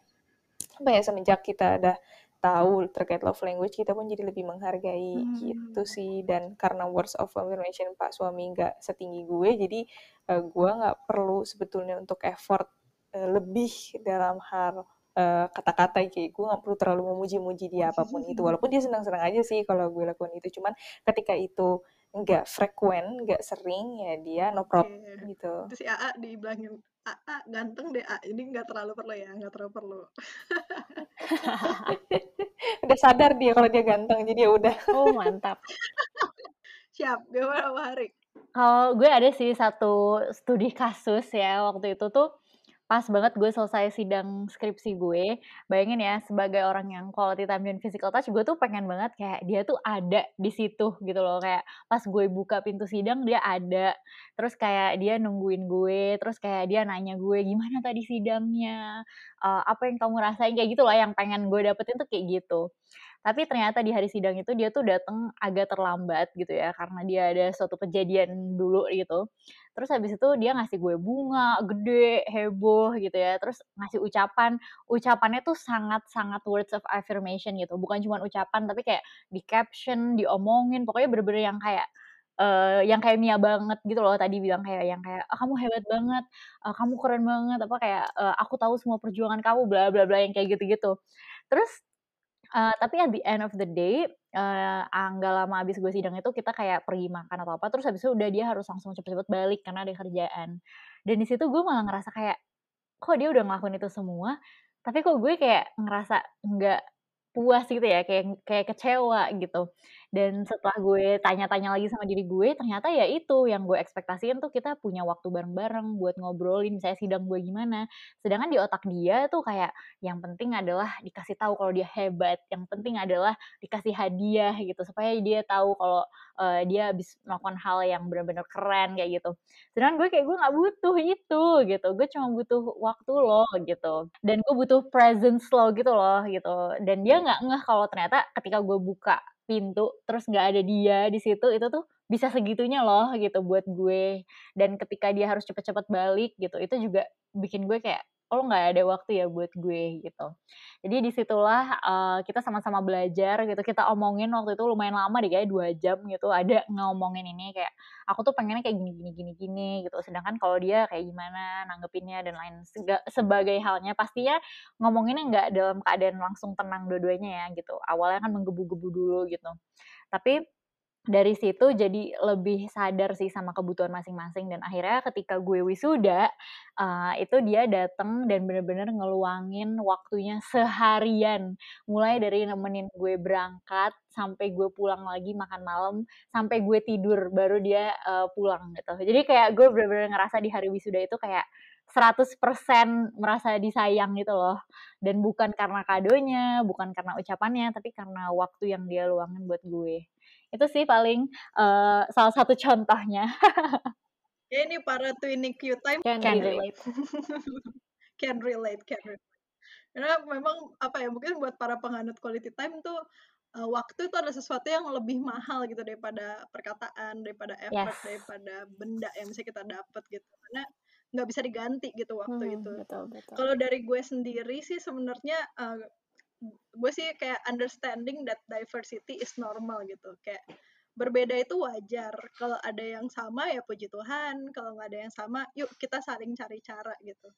apa ya semenjak kita udah tahu terkait love language kita pun jadi lebih menghargai hmm. gitu sih dan karena words of affirmation pak suami nggak setinggi gue jadi uh, gue nggak perlu sebetulnya untuk effort uh, lebih dalam hal Eh, kata-kata uh, kayak gue gak perlu terlalu memuji-muji dia apa pun itu walaupun dia senang-senang aja sih kalau gue lakukan itu cuman ketika itu nggak frekuen, nggak sering, ya dia no problem Oke. gitu. Terus si AA dibilangin, "AA ganteng deh, A. Ini nggak terlalu perlu ya, nggak terlalu perlu." *laughs* Udah sadar dia kalau dia ganteng, jadi ya udah. Oh, mantap. *laughs* Siap, gimana Mbak Hari? Kalau gue ada sih satu studi kasus ya, waktu itu tuh pas banget gue selesai sidang skripsi gue. Bayangin ya, sebagai orang yang quality time dan physical touch, gue tuh pengen banget kayak dia tuh ada di situ gitu loh. Kayak pas gue buka pintu sidang, dia ada. Terus kayak dia nungguin gue, terus kayak dia nanya gue, gimana tadi sidangnya? Uh, apa yang kamu rasain? Kayak gitu lah yang pengen gue dapetin tuh kayak gitu. Tapi ternyata di hari sidang itu dia tuh datang agak terlambat gitu ya, karena dia ada suatu kejadian dulu gitu. Terus habis itu dia ngasih gue bunga gede, heboh gitu ya. Terus ngasih ucapan, ucapannya tuh sangat-sangat words of affirmation gitu. Bukan cuma ucapan tapi kayak di caption, diomongin, pokoknya bener-bener yang kayak uh, yang kayak Mia banget gitu loh tadi bilang kayak yang kayak oh, kamu hebat banget, uh, kamu keren banget apa kayak uh, aku tahu semua perjuangan kamu bla bla bla yang kayak gitu-gitu. Terus Uh, tapi at the end of the day, uh, nggak lama abis gue sidang itu kita kayak pergi makan atau apa, terus habis itu udah dia harus langsung cepet-cepet balik karena ada kerjaan. Dan di situ gue malah ngerasa kayak, kok dia udah ngelakuin itu semua, tapi kok gue kayak ngerasa nggak puas gitu ya, kayak kayak kecewa gitu. Dan setelah gue tanya-tanya lagi sama diri gue, ternyata ya itu yang gue ekspektasiin tuh kita punya waktu bareng-bareng buat ngobrolin saya sidang gue gimana. Sedangkan di otak dia tuh kayak yang penting adalah dikasih tahu kalau dia hebat, yang penting adalah dikasih hadiah gitu supaya dia tahu kalau uh, dia habis melakukan hal yang benar-benar keren kayak gitu. Sedangkan gue kayak gue nggak butuh itu gitu. Gue cuma butuh waktu loh gitu. Dan gue butuh presence lo gitu loh gitu. Dan dia nggak ngeh kalau ternyata ketika gue buka pintu terus nggak ada dia di situ itu tuh bisa segitunya loh gitu buat gue. Dan ketika dia harus cepet-cepet balik gitu itu juga bikin gue kayak oh nggak ada waktu ya buat gue gitu. Jadi di situlah uh, kita sama-sama belajar gitu. Kita omongin waktu itu lumayan lama deh kayak dua jam gitu. Ada ngomongin ini kayak aku tuh pengennya kayak gini gini gini gini gitu. Sedangkan kalau dia kayak gimana nanggepinnya dan lain sebagai halnya pastinya ngomonginnya nggak dalam keadaan langsung tenang dua-duanya ya gitu. Awalnya kan menggebu-gebu dulu gitu. Tapi dari situ jadi lebih sadar sih sama kebutuhan masing-masing dan akhirnya ketika gue wisuda uh, itu dia datang dan bener-bener ngeluangin waktunya seharian mulai dari nemenin gue berangkat sampai gue pulang lagi makan malam sampai gue tidur baru dia uh, pulang gitu jadi kayak gue bener-bener ngerasa di hari wisuda itu kayak 100% merasa disayang gitu loh. Dan bukan karena kadonya, bukan karena ucapannya, tapi karena waktu yang dia luangin buat gue. Itu sih paling uh, salah satu contohnya. ya *laughs* ini para twinning Q time can, can relate. *laughs* can relate, can relate. Karena memang apa ya, mungkin buat para penganut quality time tuh uh, waktu itu adalah sesuatu yang lebih mahal gitu daripada perkataan, daripada effort, yes. daripada benda yang bisa kita dapat gitu. Karena nggak bisa diganti gitu waktu hmm, itu. Kalau dari gue sendiri sih sebenarnya uh, gue sih kayak understanding that diversity is normal gitu. Kayak berbeda itu wajar kalau ada yang sama ya puji Tuhan kalau nggak ada yang sama yuk kita saling cari cara gitu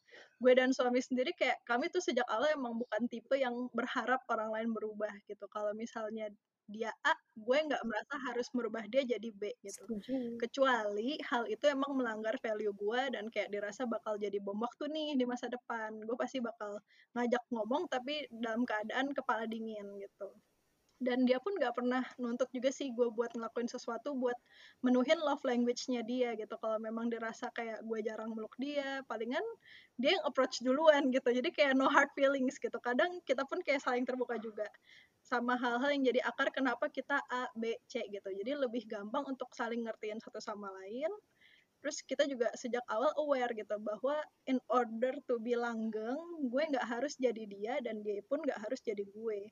gue dan suami sendiri kayak kami tuh sejak awal emang bukan tipe yang berharap orang lain berubah gitu kalau misalnya dia A, gue nggak merasa harus merubah dia jadi B gitu. Setuju. Kecuali hal itu emang melanggar value gue dan kayak dirasa bakal jadi bom waktu nih di masa depan. Gue pasti bakal ngajak ngomong tapi dalam keadaan kepala dingin gitu. Dan dia pun nggak pernah nuntut juga sih gue buat ngelakuin sesuatu buat menuhin love language-nya dia gitu. Kalau memang dirasa kayak gue jarang meluk dia, palingan dia yang approach duluan gitu. Jadi kayak no hard feelings gitu. Kadang kita pun kayak saling terbuka juga sama hal-hal yang jadi akar kenapa kita A, B, C gitu. Jadi lebih gampang untuk saling ngertiin satu sama lain. Terus kita juga sejak awal aware gitu bahwa in order to be langgeng, gue nggak harus jadi dia dan dia pun nggak harus jadi gue.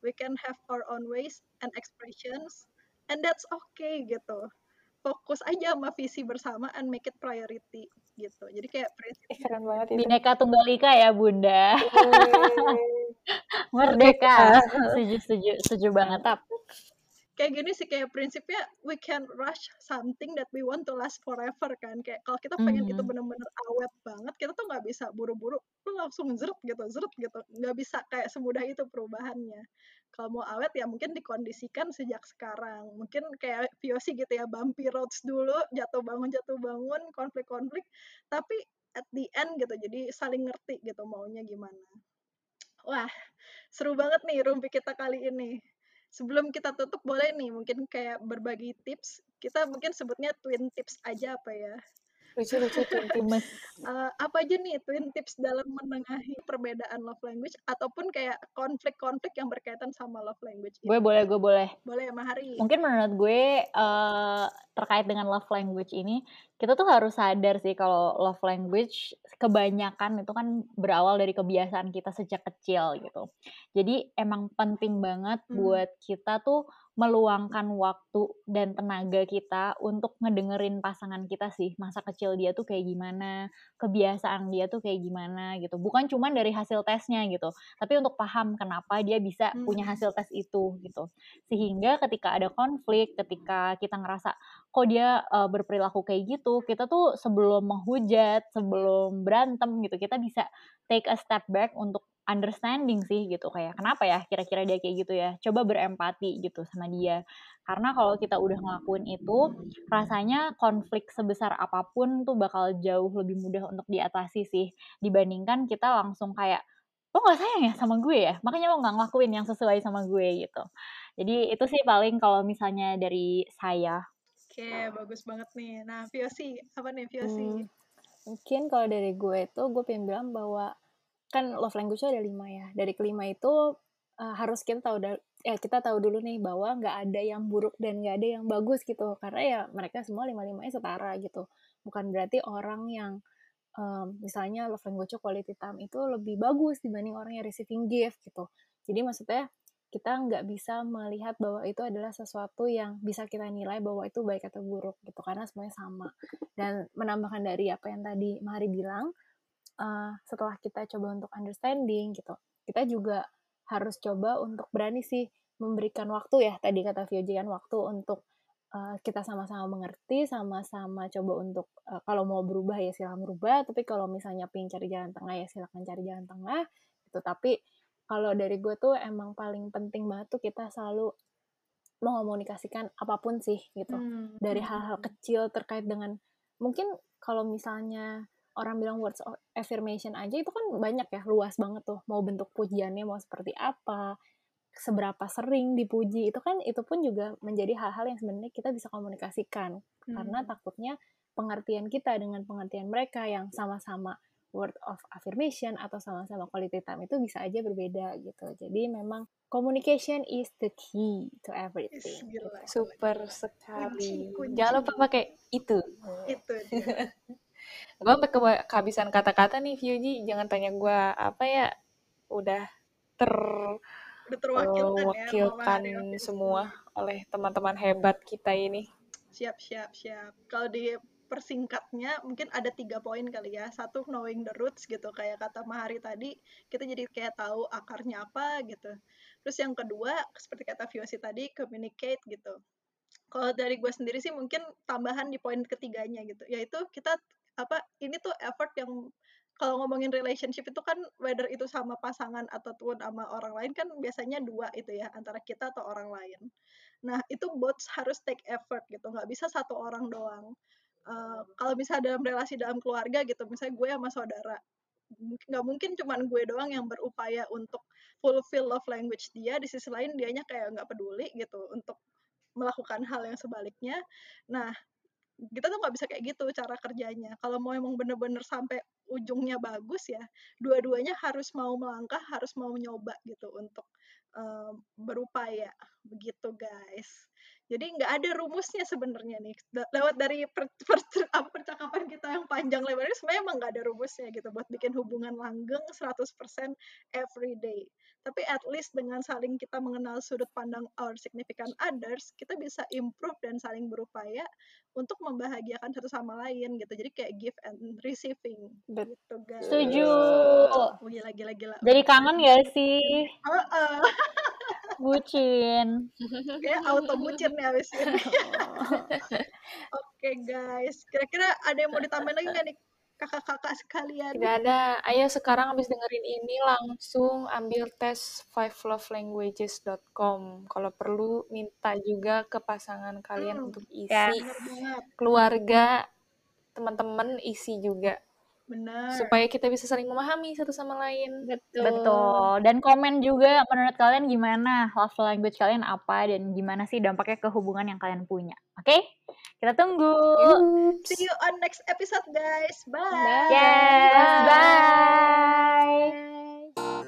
We can have our own ways and expressions and that's okay gitu. Fokus aja sama visi bersama and make it priority gitu. Jadi kayak prinsip keren banget itu. Bineka Tunggal Ika ya, Bunda. *laughs* Merdeka. setuju, setuju, setuju banget. Tap. Kayak gini sih kayak prinsipnya we can rush something that we want to last forever kan. Kayak kalau kita pengen itu Mhm. bener-bener awet banget kita tuh nggak bisa buru-buru lu langsung zeret gitu zeret gitu. Nggak bisa kayak semudah itu perubahannya. Kalau mau awet ya mungkin dikondisikan sejak sekarang. Mungkin kayak VOC gitu ya bumpy roads dulu jatuh bangun jatuh bangun konflik-konflik tapi at the end gitu jadi saling ngerti gitu maunya gimana. Wah seru banget nih rumpi kita kali ini sebelum kita tutup boleh nih mungkin kayak berbagi tips. Kita mungkin sebutnya twin tips aja apa ya Lucu-lucu twin tips. Gemes. Eh, apa aja nih twin tips dalam menengahi perbedaan love language ataupun kayak konflik-konflik yang berkaitan sama love language Gue boleh, gue boleh. boleh ya Mahari Mungkin menurut gue eh, terkait dengan love language ini, kita tuh harus sadar sih kalau love language kebanyakan itu kan berawal dari kebiasaan kita sejak kecil gitu. Jadi emang penting banget Hmm. buat kita tuh meluangkan waktu dan tenaga kita untuk ngedengerin pasangan kita sih masa kecil dia tuh kayak gimana, kebiasaan dia tuh kayak gimana gitu. Bukan cuma dari hasil tesnya gitu, tapi untuk paham kenapa dia bisa punya Hmm. hasil tes itu gitu. Sehingga ketika ada konflik, ketika kita ngerasa kok dia uh, berperilaku kayak gitu, kita tuh sebelum menghujat, sebelum berantem gitu, kita bisa take a step back untuk understanding sih gitu kayak kenapa ya kira-kira dia kayak gitu ya coba berempati gitu sama dia. Karena kalau kita udah ngelakuin itu rasanya konflik sebesar apa pun tuh bakal jauh lebih mudah untuk diatasi sih dibandingkan kita langsung kayak lo nggak sayang ya sama gue ya? Makanya lo nggak ngelakuin yang sesuai sama gue gitu. Jadi itu sih paling kalau misalnya dari saya oke bagus banget nih. Nah VOC apa nih VOC Hmm, mungkin kalau dari gue itu gue pengen bilang bahwa kan love language ada lima ya. Dari kelima itu uh, harus kita tahu ya kita tahu dulu nih bahwa nggak ada yang buruk dan nggak ada yang bagus gitu. Karena ya mereka semua lima limanya setara gitu. Bukan berarti orang yang um, misalnya love language quality time itu lebih bagus dibanding orang yang receiving gift gitu. Jadi maksudnya kita nggak bisa melihat bahwa itu adalah sesuatu yang bisa kita nilai bahwa itu baik atau buruk gitu. Karena semuanya sama. Dan menambahkan dari apa yang tadi Mahari bilang uh, setelah kita coba untuk understanding gitu kita juga harus coba untuk berani sih memberikan waktu ya. Tadi kata Vioji kan waktu untuk uh, kita sama-sama mengerti sama-sama coba untuk uh, kalau mau berubah ya silakan berubah. Tapi kalau misalnya pengen cari jalan tengah ya silakan cari jalan tengah gitu. Tapi kalau dari gue tuh emang paling penting banget tuh kita selalu mengomunikasikan apa pun sih gitu Hmm, dari hmm, hal-hal hmm. kecil terkait dengan mungkin kalau misalnya orang bilang words of affirmation aja itu kan banyak ya luas banget tuh mau bentuk pujiannya mau seperti apa seberapa sering dipuji itu kan itu pun juga menjadi hal-hal yang sebenarnya kita bisa komunikasikan karena Hmm. takutnya pengertian kita dengan pengertian mereka yang sama-sama word of affirmation atau sama-sama quality time itu bisa aja berbeda gitu jadi memang communication is the key to everything gila, gila. Super sekali. kunci Jangan lupa pakai itu. *laughs* itu Gue sampai ke- kehabisan kata-kata nih, Vyuji. Jangan tanya gue apa ya. Udah udah terwakilkan ya semua oleh teman-teman hebat kita ini. Siap, siap, siap. Kalau di persingkatnya mungkin ada tiga poin kali ya. Satu, knowing the roots gitu. Kayak kata Mahari tadi, kita jadi kayak tahu akarnya apa gitu. Terus yang kedua, seperti kata Viosi tadi, communicate gitu. Kalau dari gue sendiri sih mungkin tambahan di poin ketiganya gitu. Yaitu kita, apa, ini tuh effort yang kalau ngomongin relationship itu kan whether itu sama pasangan ataupun sama orang lain kan biasanya dua itu ya antara kita atau orang lain. Nah itu both harus take effort gitu nggak bisa satu orang doang. Kalau misalnya dalam relasi dalam keluarga gitu misalnya gue sama saudara nggak mungkin cuman gue doang yang berupaya untuk fulfill love language dia di sisi lain dianya kayak nggak peduli gitu untuk melakukan hal yang sebaliknya. Nah kita tuh nggak bisa kayak gitu cara kerjanya. Kalau mau emang bener-bener sampai ujungnya bagus ya, dua-duanya harus mau melangkah, harus mau nyoba gitu untuk um, berupaya begitu guys. Jadi nggak ada rumusnya sebenarnya nih. Lewat dari per, per- apa, percakapan kita yang panjang lebar ini sebenarnya emang nggak ada rumusnya gitu buat bikin hubungan langgeng 100% every day. Tapi at least dengan saling kita mengenal sudut pandang our significant others, kita bisa improve dan saling berupaya untuk membahagiakan satu sama lain gitu. Jadi kayak give and receiving Bet- gitu guys. setuju Oh, gila gila gila. jadi kangen gak sih Heeh. *laughs* bucin. Kayak auto bucin nih abis ini. *laughs* Oke guys, kira-kira ada yang mau ditambahin lagi nggak nih kakak-kakak sekalian? Tidak ada. Ayo sekarang habis dengerin ini langsung ambil tes fivelovelanguages.com. Kalau perlu minta juga ke pasangan kalian Hmm, untuk Ya. isi. Banget, Keluarga, teman-teman isi juga. Bener. Supaya kita bisa saling memahami satu sama lain. Betul. Betul. Dan komen juga menurut kalian gimana love language kalian apa dan gimana sih dampaknya ke hubungan yang kalian punya. Oke? Kita tunggu. Yups. See you on next episode guys. Bye. Bye. Yes, Bye. bye.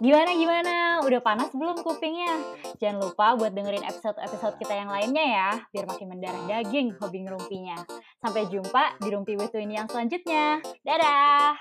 Gimana gimana? Udah panas belum kupingnya? Jangan lupa buat dengerin episode-episode kita yang lainnya ya, biar makin mendarah daging hobi ngerumpinya. Sampai jumpa di Rumpi With Winnie yang selanjutnya. Dadah!